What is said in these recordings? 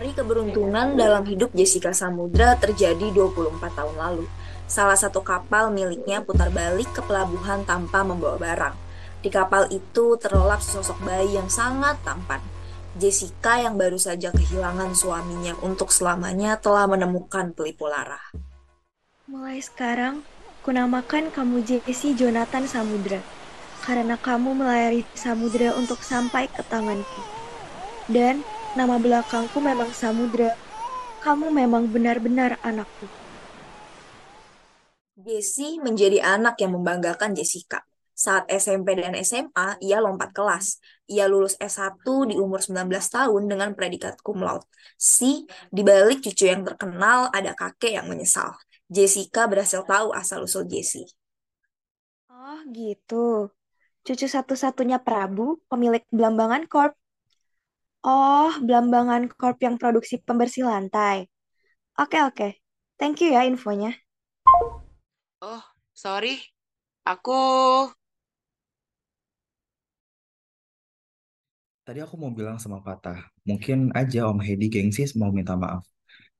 Hari keberuntungan dalam hidup Jessica Samudra terjadi 24 tahun lalu. Salah satu kapal miliknya putar balik ke pelabuhan tanpa membawa barang. Di kapal itu terlelap sosok bayi yang sangat tampan. Jessica yang baru saja kehilangan suaminya untuk selamanya telah menemukan pelipu lara. Mulai sekarang, kunamakan kamu Jessie Jonathan Samudra, karena kamu melayari samudra untuk sampai ke tanganku. Dan nama belakangku memang Samudra. Kamu memang benar-benar anakku. Jessie menjadi anak yang membanggakan Jessica. Saat SMP dan SMA, ia lompat kelas. Ia lulus S1 di umur 19 tahun dengan predikat cum laude. Si, di balik cucu yang terkenal, ada kakek yang menyesal. Jessica berhasil tahu asal-usul Jessie. Oh gitu. Cucu satu-satunya Prabu, pemilik Belambangan Corp. Oh, Belambangan Corp yang produksi pembersih lantai. Oke, oke. Thank you ya infonya. Oh, sorry. Aku Tadi aku mau bilang sama Patah, mungkin aja Om Hedi gengsi mau minta maaf.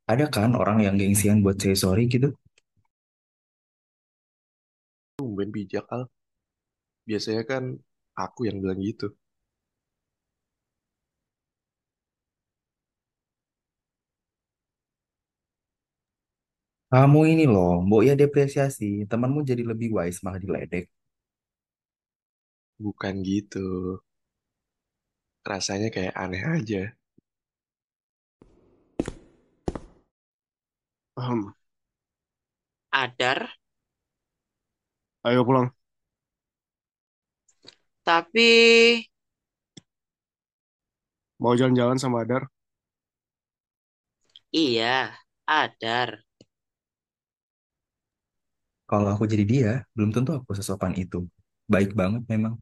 Ada kan orang yang gengsian buat say sorry gitu? Tumben bijak, Al. Biasanya kan aku yang bilang gitu. Kamu ini loh, mbok ya depresiasi, temanmu jadi lebih wise malah diledek. Bukan gitu. Rasanya kayak aneh aja. Ahem, Adar, ayo pulang. tapi Mau jalan-jalan sama Adar? iya, Adar. Kalau aku jadi dia, belum tentu aku sesopan itu. Baik banget memang.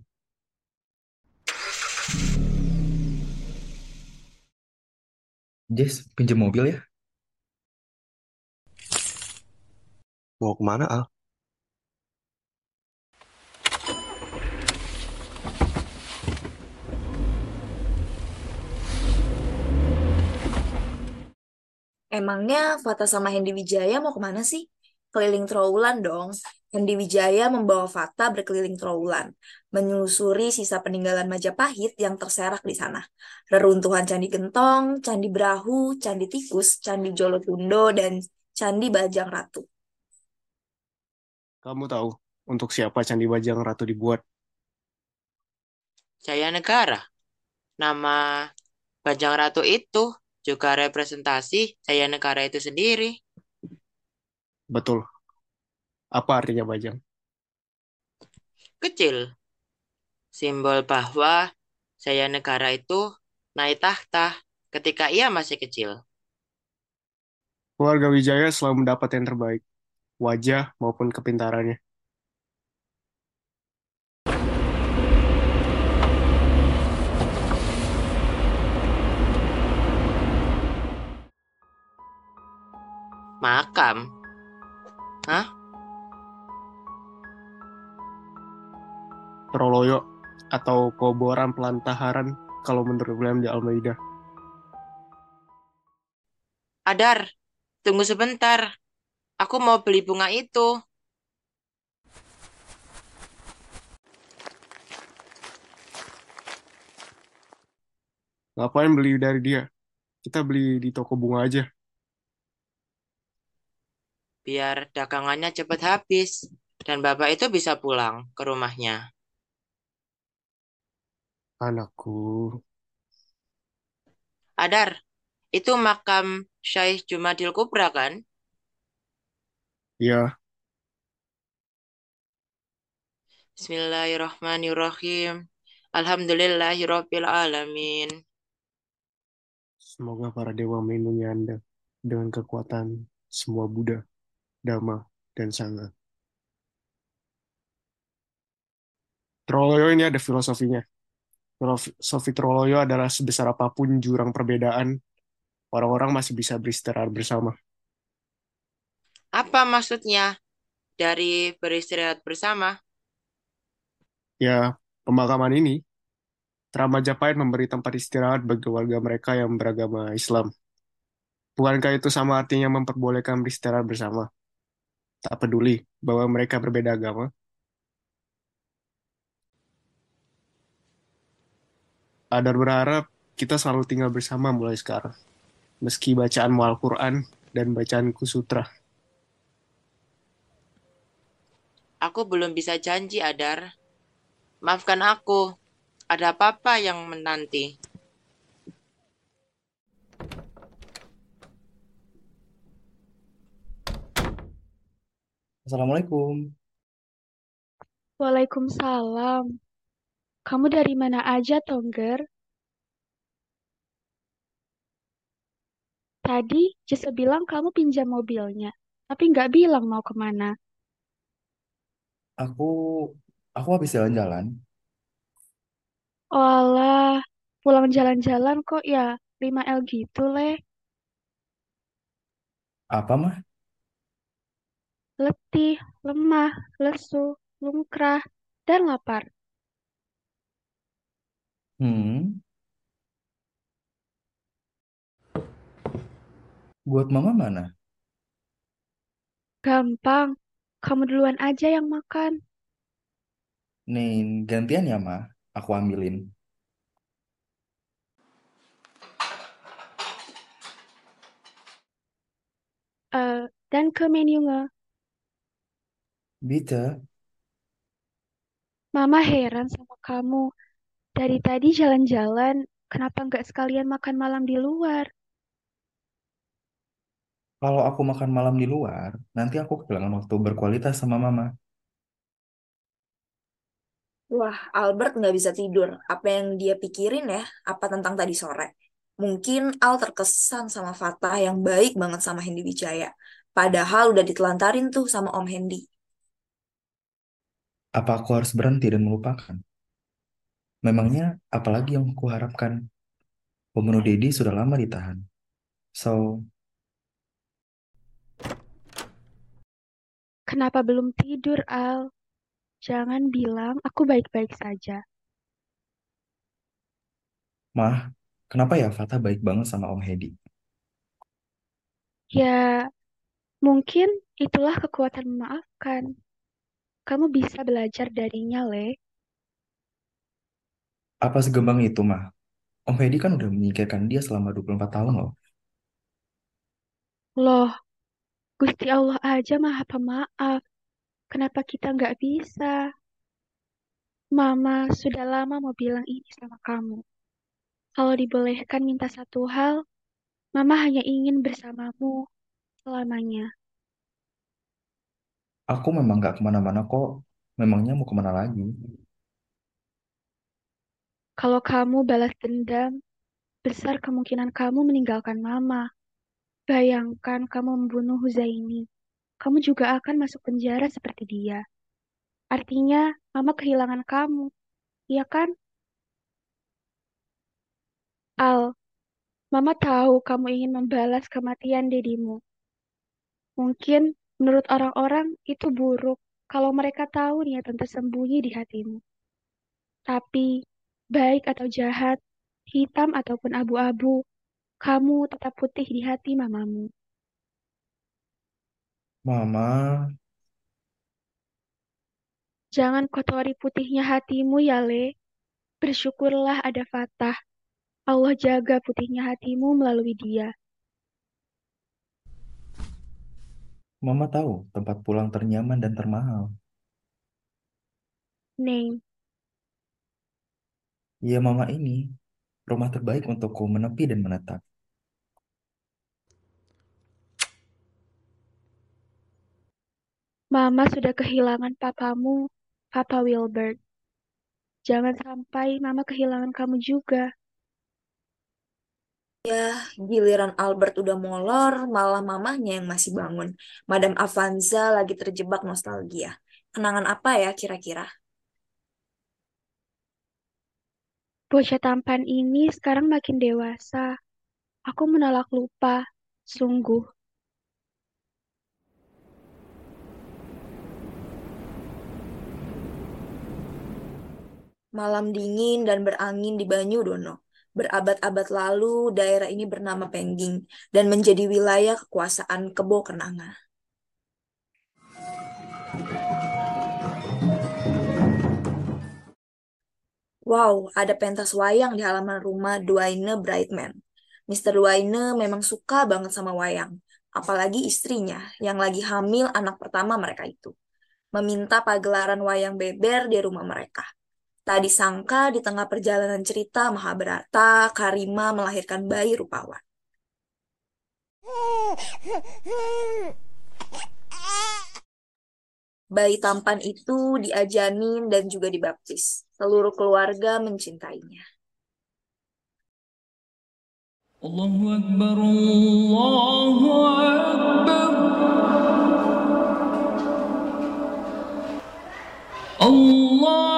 Jess, pinjam mobil ya? Mau ke mana, Al? Emangnya Fata sama Hendy Wijaya mau ke mana sih? Keliling Trawulan dong. Hendy Wijaya membawa Fata berkeliling Trawulan, menelusuri sisa peninggalan Majapahit yang terserak di sana. Reruntuhan Candi Gentong, Candi Brahu, Candi Tikus, Candi Jolotundo, dan Candi Bajang Ratu. Kamu tahu untuk siapa Candi Bajang Ratu dibuat? Jaya Negara. Nama Bajang Ratu itu juga representasi Jaya Negara itu sendiri. Betul. Apa artinya Bajang? Kecil. Simbol bahwa Jaya Negara itu naik tahta ketika ia masih kecil. Keluarga Wijaya selalu mendapat yang terbaik, wajah maupun kepintarannya. Makam. Hah? Troloyo atau Koboran Pelantaharan kalau menurut William di Almeida. Adar, tunggu sebentar. Aku mau beli bunga itu. Ngapain beli dari dia? Kita beli di toko bunga aja. Biar dagangannya cepat habis dan bapak itu bisa pulang ke rumahnya. Anakku, Adar, itu makam Syekh Jumadil Kubra kan? ya Bismillahirrahmanirrahim. Alhamdulillahirabbil alamin. semoga para dewa melindungi Anda dengan kekuatan semua Buddha, Dhamma, dan Sangha. Troloyo ini ada filosofinya. Filosofi Troloyo adalah sebesar apa pun jurang perbedaan, orang-orang masih bisa beristirahat bersama. Apa maksudnya dari beristirahat bersama? Ya, pemakaman ini, Teram Majapahit memberi tempat istirahat bagi warga mereka yang beragama Islam. Bukankah itu sama artinya memperbolehkan beristirahat bersama? Tak peduli bahwa mereka berbeda agama. Adar berharap kita selalu tinggal bersama mulai sekarang. Meski bacaanmu Al-Quran dan bacaanku sutra. Aku belum bisa janji, Adar. Maafkan aku. Ada apa-apa yang menanti? Assalamualaikum. Waalaikumsalam. Kamu dari mana aja, Tongger? Tadi Jesse bilang kamu pinjam mobilnya, tapi nggak bilang mau ke mana. Aku aku habis jalan-jalan. Oh alah, pulang jalan-jalan kok ya 5L gitu, leh. Apa mah? Letih, lemah, lesu, lungkrah, dan lapar. Hmm, buat mama mana? Gampang, kamu duluan aja yang makan. Nih, gantian ya, Ma. Aku ambilin. Eh, dan ke menu nge. Bitte. Mama heran sama kamu. Dari tadi jalan-jalan, kenapa nggak sekalian makan malam di luar? Kalau aku makan malam di luar, nanti aku kehilangan waktu berkualitas sama mama. Wah, Albert nggak bisa tidur. Apa yang dia pikirin ya? Apa tentang tadi sore? Mungkin Al terkesan sama Fatah yang baik banget sama Hendy Wijaya. Padahal udah ditelantarin tuh sama Om Hendy. Apa aku harus berhenti dan melupakan? Memangnya apalagi yang aku harapkan? Pembunuh Dedi sudah lama ditahan. So, Kenapa belum tidur, Al? Jangan bilang aku baik-baik saja. Mah, kenapa ya Fatah baik banget sama Om Hedi? Ya, mungkin itulah kekuatan memaafkan. Kamu bisa belajar darinya, Le. Apa segembang itu, Mah? Om Hedi kan udah menyingkirkan dia selama 24 tahun loh. Loh, Gusti Allah aja maha pemaaf. Kenapa kita nggak bisa? Mama sudah lama mau bilang ini sama kamu. Kalau dibolehkan minta satu hal, Mama hanya ingin bersamamu selamanya. Aku memang gak ke mana-mana kok. Memangnya mau ke mana lagi? Kalau kamu balas dendam, besar kemungkinan kamu meninggalkan Mama. Bayangkan kamu membunuh Huzaini. Kamu juga akan masuk penjara seperti dia. Artinya, Mama kehilangan kamu. Iya kan? Al, Mama tahu kamu ingin membalas kematian dedimu. Mungkin menurut orang-orang itu buruk kalau mereka tahu niatan tersembunyi di hatimu. Tapi, baik atau jahat, hitam ataupun abu-abu, kamu tetap putih di hati mamamu. Mama, Jangan kotori putihnya hatimu ya, Le. Bersyukurlah ada Fatah. Allah jaga putihnya hatimu melalui dia. Mama tahu tempat pulang ternyaman dan termahal. Neng, Ya Mama ini, rumah terbaik untukku menepi dan menetap. Mama sudah kehilangan papamu, Papa Wilbert. Jangan sampai Mama kehilangan kamu juga. Ya, giliran Albert udah molor, malah mamahnya yang masih bangun. Madam Avanza lagi terjebak nostalgia. Kenangan apa ya kira-kira? Bocah tampan ini sekarang makin dewasa. Aku menolak lupa, sungguh. Malam dingin dan berangin di Banyudono. Berabad-abad lalu, daerah ini bernama Pengging dan menjadi wilayah kekuasaan Kebo Kenanga. Wow, ada pentas wayang di halaman rumah Duaine Brightman. Mr. Duaine memang suka banget sama wayang, apalagi istrinya yang lagi hamil anak pertama mereka itu. Meminta pagelaran wayang beber di rumah mereka. Tak disangka di tengah perjalanan cerita Mahabharata, Karima melahirkan bayi rupawan. Bayi tampan itu diajanin dan juga dibaptis. Seluruh keluarga mencintainya. Allahu Akbar, Allahu Akbar. Allahu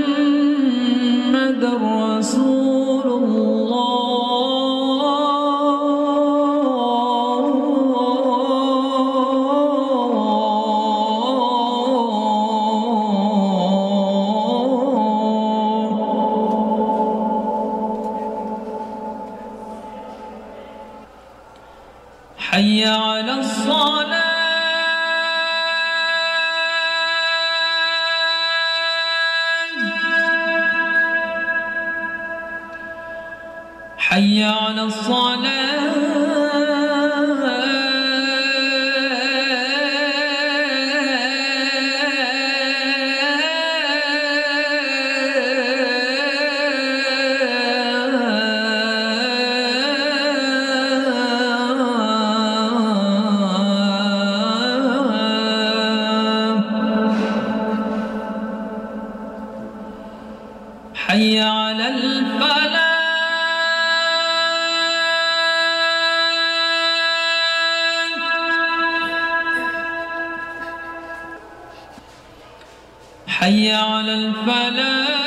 حي على الفلاح.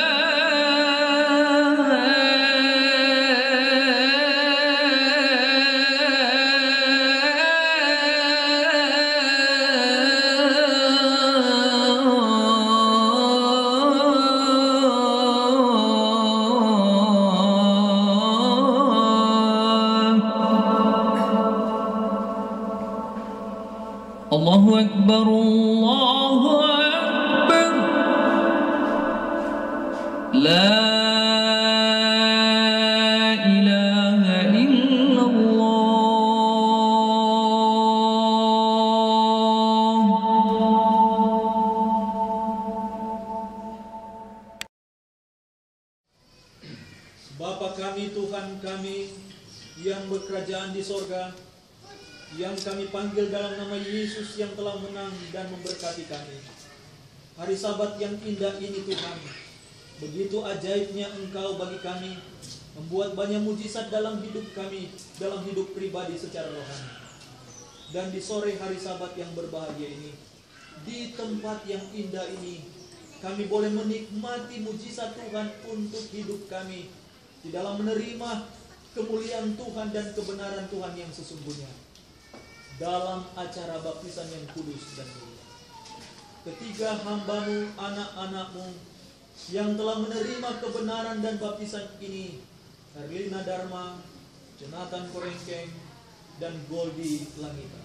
Bapa kami, Tuhan kami, yang berkerajaan di sorga, yang kami panggil dalam nama Yesus yang telah menang dan memberkati kami. Hari sabat yang indah ini Tuhan, begitu ajaibnya Engkau bagi kami, membuat banyak mujizat dalam hidup kami, dalam hidup pribadi secara rohani. Dan di sore hari sabat yang berbahagia ini, di tempat yang indah ini, kami boleh menikmati mujizat Tuhan untuk hidup kami, di dalam menerima kemuliaan Tuhan dan kebenaran Tuhan yang sesungguhnya dalam acara baptisan yang kudus dan mulia. Ketiga hambamu, anak-anakmu yang telah menerima kebenaran dan baptisan ini, Herlina Dharma, Jonathan Korengkeng, dan Goldi Langita.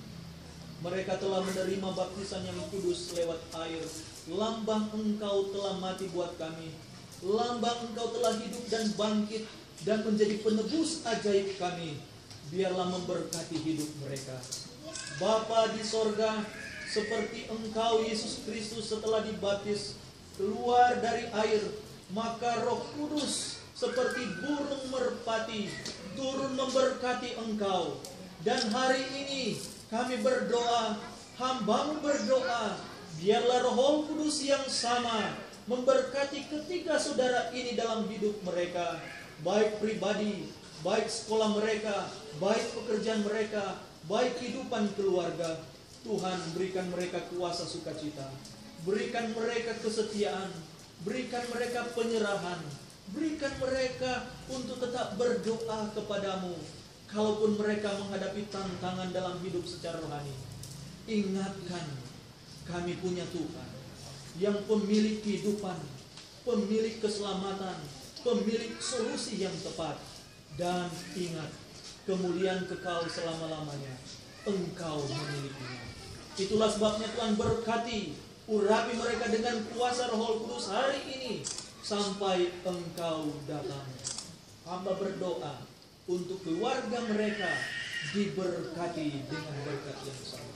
Mereka telah menerima baptisan yang kudus lewat air. Lambang engkau telah mati buat kami. Lambang engkau telah hidup dan bangkit dan menjadi penebus ajaib kami. Biarlah memberkati hidup mereka. Bapa di sorga, seperti engkau Yesus Kristus setelah dibaptis keluar dari air, maka roh kudus seperti burung merpati turun memberkati engkau. Dan hari ini kami berdoa, hambamu berdoa, biarlah roh kudus yang sama memberkati ketiga saudara ini dalam hidup mereka, baik pribadi, baik sekolah mereka, baik pekerjaan mereka, baik kehidupan keluarga. Tuhan berikan mereka kuasa sukacita, berikan mereka kesetiaan, berikan mereka penyerahan, berikan mereka untuk tetap berdoa kepadamu. Kalaupun mereka menghadapi tantangan dalam hidup secara rohani, ingatkan kami punya Tuhan yang pemilik kehidupan, pemilik keselamatan, pemilik solusi yang tepat. Dan ingat, kemuliaan kekal selama-lamanya, engkau memilikinya. Itulah sebabnya Tuhan berkati, urapi mereka dengan kuasa roh kudus hari ini, sampai engkau datang. Hamba berdoa untuk keluarga mereka diberkati dengan berkat yang sama.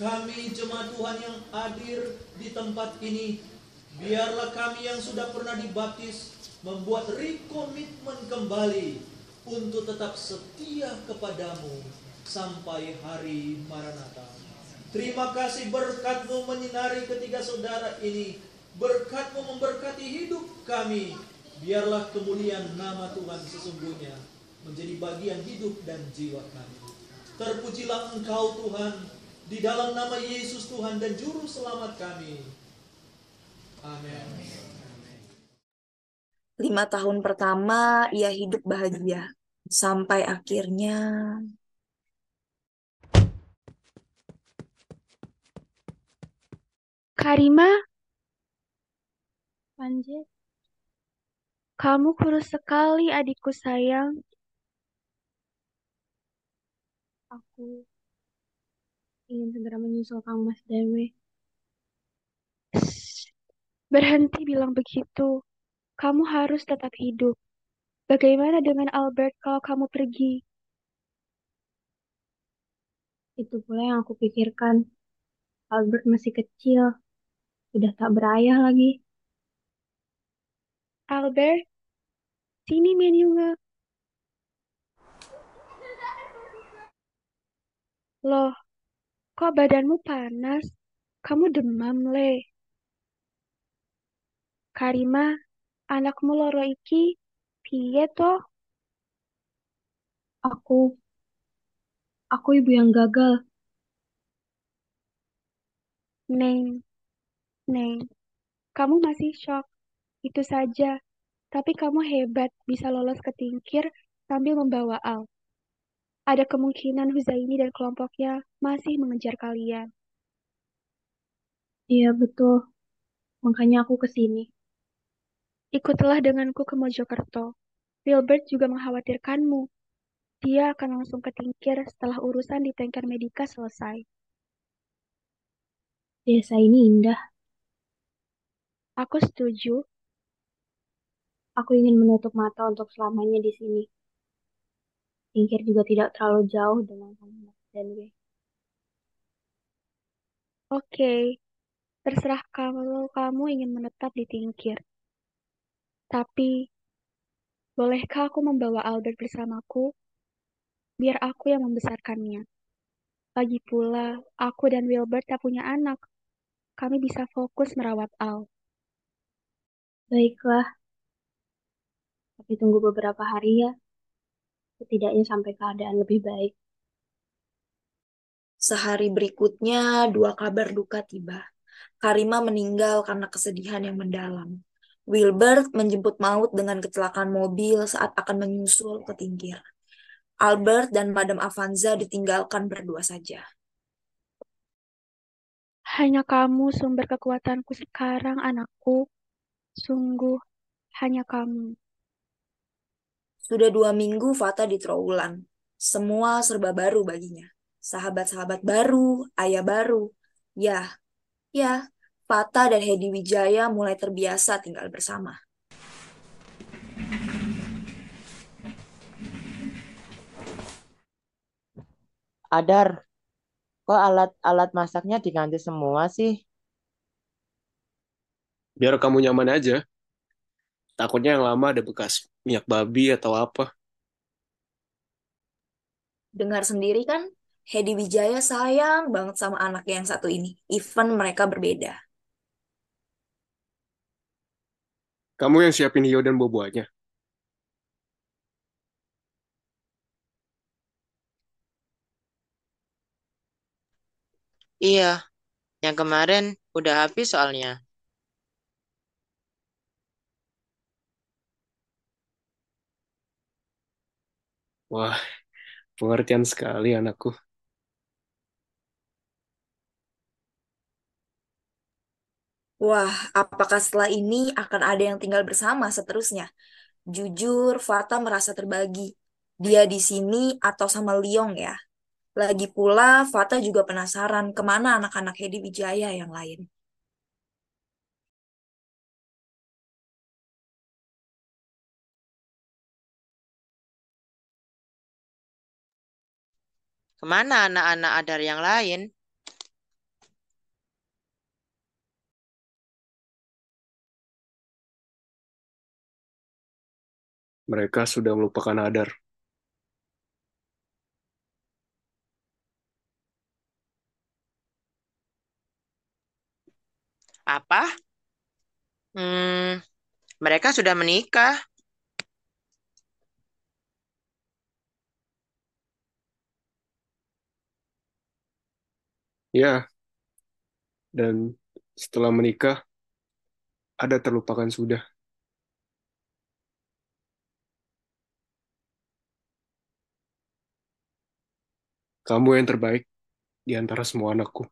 Kami jemaat Tuhan yang hadir di tempat ini, biarlah kami yang sudah pernah dibaptis membuat rekomitmen kembali untuk tetap setia kepadamu sampai hari Maranatha. Terima kasih berkatmu menyinari ketiga saudara ini. Berkatmu memberkati hidup kami. Biarlah kemuliaan nama Tuhan sesungguhnya menjadi bagian hidup dan jiwa kami. Terpujilah engkau Tuhan di dalam nama Yesus Tuhan dan Juru Selamat kami. Amin. Lima tahun pertama ia hidup bahagia. Sampai akhirnya... Karima, Anjir. Kamu kurus sekali, adikku sayang. Aku ingin segera menyusul Kang Mas Dewi. Berhenti bilang begitu. Kamu harus tetap hidup. Bagaimana dengan Albert kalau kamu pergi? Itu pula yang aku pikirkan. Albert masih kecil. Sudah tak berayah lagi. Albert, sini menunya. Loh, kok badanmu panas? Kamu demam, Le. Karima, anakmu loro iki, piye toh? Aku, aku ibu yang gagal. Neng, Neng, kamu masih shock. Itu saja. Tapi kamu hebat bisa lolos ke tingkir sambil membawa Al. Ada kemungkinan Huzaini dan kelompoknya masih mengejar kalian. Iya, betul. Makanya aku ke sini. Ikutlah denganku ke Mojokerto. Wilbert juga mengkhawatirkanmu. Dia akan langsung ke tingkir setelah urusan di tanker medika selesai. Desa ini indah. Aku setuju. Aku ingin menutup mata untuk selamanya di sini. Tingkir juga tidak terlalu jauh dengan kamu dan gue. Oke, terserah kalau kamu ingin menetap di Tingkir. Tapi, bolehkah aku membawa Albert bersamaku? Biar aku yang membesarkannya. Lagi pula, aku dan Wilbert tak punya anak. Kami bisa fokus merawat Al. Baiklah. Tapi tunggu beberapa hari ya. Setidaknya sampai keadaan lebih baik. Sehari berikutnya, dua kabar duka tiba. Karima meninggal karena kesedihan yang mendalam. Wilbert menjemput maut dengan kecelakaan mobil saat akan menyusul ke Tingkir. Albert dan Madam Avanza ditinggalkan berdua saja. Hanya kamu sumber kekuatanku sekarang, anakku. Sungguh, hanya kamu. Sudah dua minggu Fata di Trawulan. Semua serba baru baginya. sahabat-sahabat baru, ayah baru. Ya, ya, Fata dan Hedi Wijaya mulai terbiasa tinggal bersama. Adar, kok alat-alat masaknya diganti semua sih? Biar kamu nyaman aja. Takutnya yang lama ada bekas minyak babi atau apa. Dengar sendiri kan, Hedi Wijaya sayang banget sama anaknya yang satu ini, even mereka berbeda. Kamu yang siapin hiu dan buah-buahnya. Iya, yang kemarin udah habis soalnya. Wah, pengertian sekali anakku. Wah, apakah setelah ini akan ada yang tinggal bersama seterusnya? Jujur, Fata merasa terbagi. Dia di sini atau sama Liong ya. Lagi pula, Fata juga penasaran ke mana anak-anak Hedi Wijaya yang lain. Ke mana anak-anak Adar yang lain? Mereka sudah melupakan Adar. Apa? Hmm, mereka sudah menikah. Ya, dan setelah menikah, ada terlupakan sudah. Kamu yang terbaik di antara semua anakku.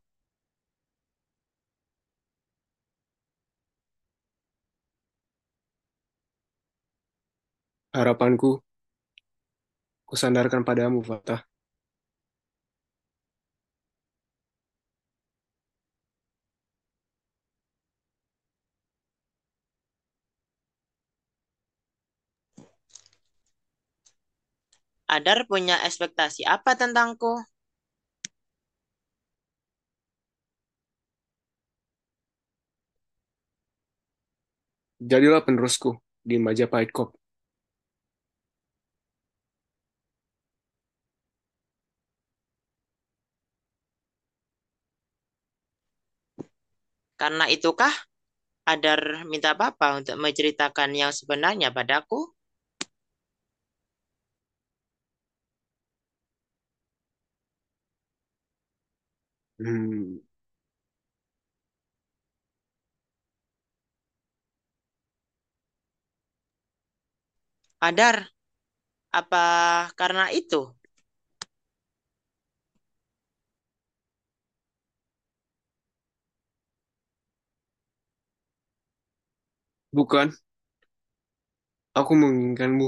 Harapanku, kusandarkan padamu, Fatah. Adar punya ekspektasi apa tentangku? Jadilah penerusku di Majapahit Corp. Karena itukah Adar minta Papa untuk menceritakan yang sebenarnya padaku? Hmm, Adar, apa karena itu? bukan. Aku menginginkanmu.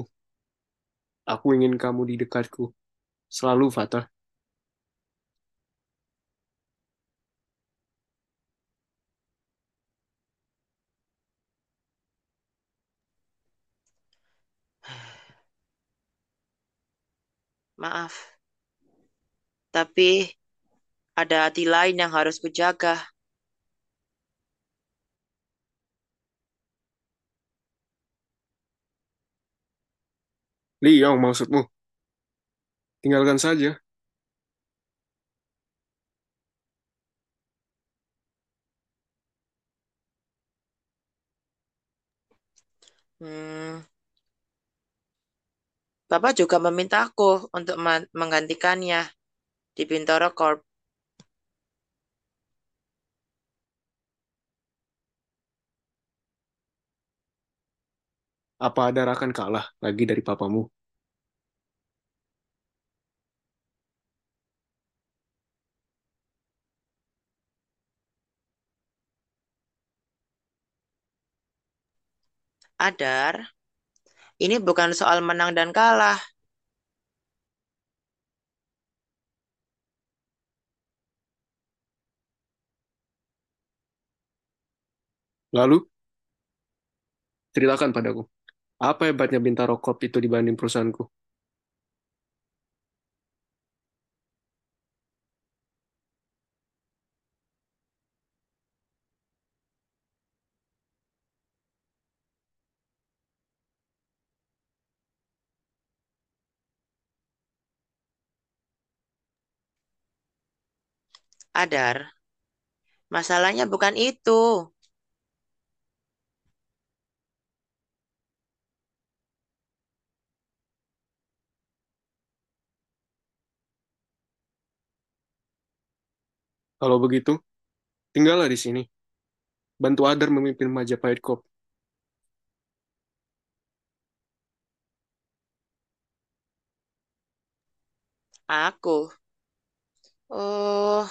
Aku ingin kamu di dekatku. Selalu, Fatah. Maaf. Tapi ada hati lain yang harus kujaga. Liang maksudmu. Tinggalkan saja. Hmm, Bapak juga memintaku untuk menggantikannya di Bintoro Corp. Apa Adar akan kalah lagi dari papamu? Adar, ini bukan soal menang dan kalah. Lalu, ceritakan padaku, apa hebatnya Bintaro Corp itu dibanding perusahaanku? Adar, masalahnya bukan itu. Kalau begitu, tinggallah di sini. Bantu Adar memimpin Majapahit Corp. Aku. Oh,